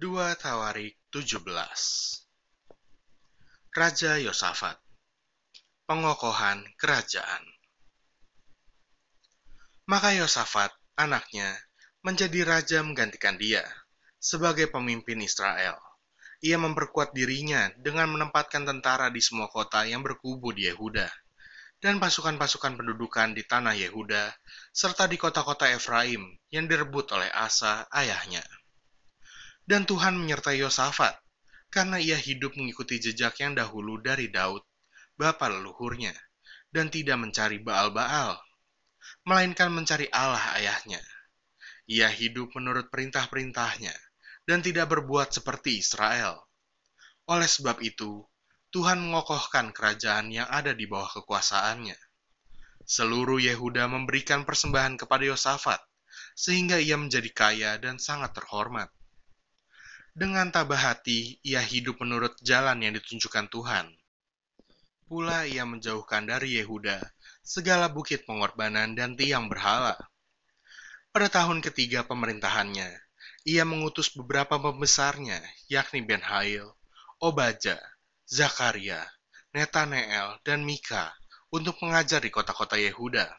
2 Tawarik 17 Raja Yosafat Pengokohan Kerajaan Maka Yosafat, anaknya, menjadi raja menggantikan dia sebagai pemimpin Israel. Ia memperkuat dirinya dengan menempatkan tentara di semua kota yang berkubu di Yehuda dan pasukan-pasukan pendudukan di tanah Yehuda serta di kota-kota Efraim yang direbut oleh Asa ayahnya. Dan Tuhan menyertai Yosafat, karena ia hidup mengikuti jejak yang dahulu dari Daud, bapa leluhurnya, dan tidak mencari Baal-Baal, melainkan mencari Allah ayahnya. Ia hidup menurut perintah-perintahnya, dan tidak berbuat seperti Israel. Oleh sebab itu, Tuhan mengokohkan kerajaan yang ada di bawah kekuasaannya. Seluruh Yehuda memberikan persembahan kepada Yosafat, sehingga ia menjadi kaya dan sangat terhormat. Dengan tabah hati, ia hidup menurut jalan yang ditunjukkan Tuhan. Pula ia menjauhkan dari Yehuda segala bukit pengorbanan dan tiang berhala. Pada tahun ketiga pemerintahannya, ia mengutus beberapa pembesarnya, yakni Ben Hail, Obaja, Zakaria, Netaneel, dan Mika untuk mengajar di kota-kota Yehuda.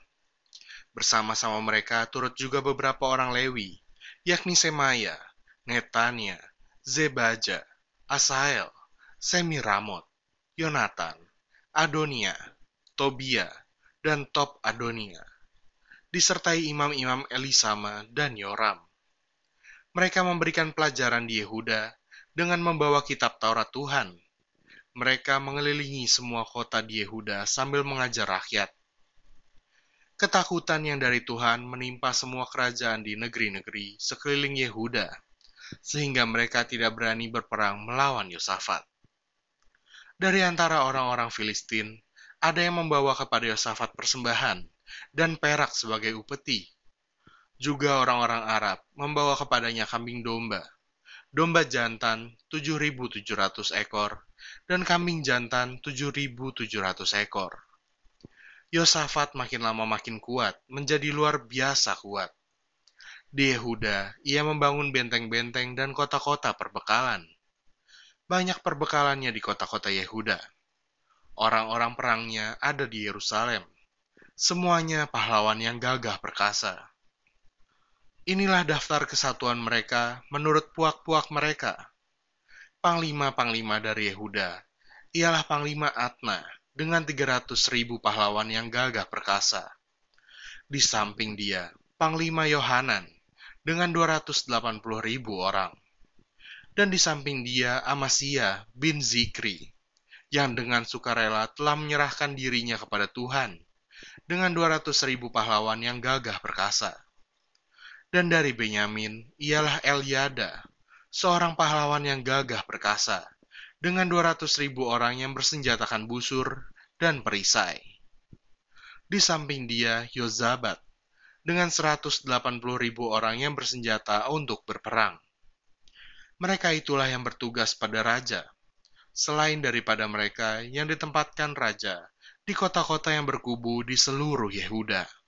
Bersama-sama mereka turut juga beberapa orang Lewi, yakni Semaya, Netania, Zebaja, Asael, Semiramot, Yonatan, Adonia, Tobia, dan Top Adonia, disertai imam-imam Elisama dan Yoram. Mereka memberikan pelajaran di Yehuda dengan membawa kitab Taurat Tuhan. Mereka mengelilingi semua kota di Yehuda sambil mengajar rakyat. Ketakutan yang dari Tuhan menimpa semua kerajaan di negeri-negeri sekeliling Yehuda sehingga mereka tidak berani berperang melawan Yosafat. Dari antara orang-orang Filistin, ada yang membawa kepada Yosafat persembahan dan perak sebagai upeti. Juga orang-orang Arab membawa kepadanya kambing domba, domba jantan 7.700 ekor, dan kambing jantan 7.700 ekor. Yosafat makin lama makin kuat, menjadi luar biasa kuat. Di Yehuda, ia membangun benteng-benteng dan kota-kota perbekalan. Banyak perbekalannya di kota-kota Yehuda. Orang-orang perangnya ada di Yerusalem. Semuanya pahlawan yang gagah perkasa. Inilah daftar kesatuan mereka menurut puak-puak mereka. Panglima-panglima dari Yehuda ialah Panglima Atna dengan 300 ribu pahlawan yang gagah perkasa. Di samping dia, Panglima Yohanan dengan 280 ribu orang. Dan di samping dia Amasya bin Zikri, yang dengan sukarela telah menyerahkan dirinya kepada Tuhan, dengan 200 ribu pahlawan yang gagah perkasa. Dan dari Benyamin, ialah Eliada, seorang pahlawan yang gagah perkasa, dengan 200 ribu orang yang bersenjatakan busur dan perisai. Di samping dia, Yozabat, dengan 180 ribu orang yang bersenjata untuk berperang. Mereka itulah yang bertugas pada raja, selain daripada mereka yang ditempatkan raja di kota-kota yang berkubu di seluruh Yehuda.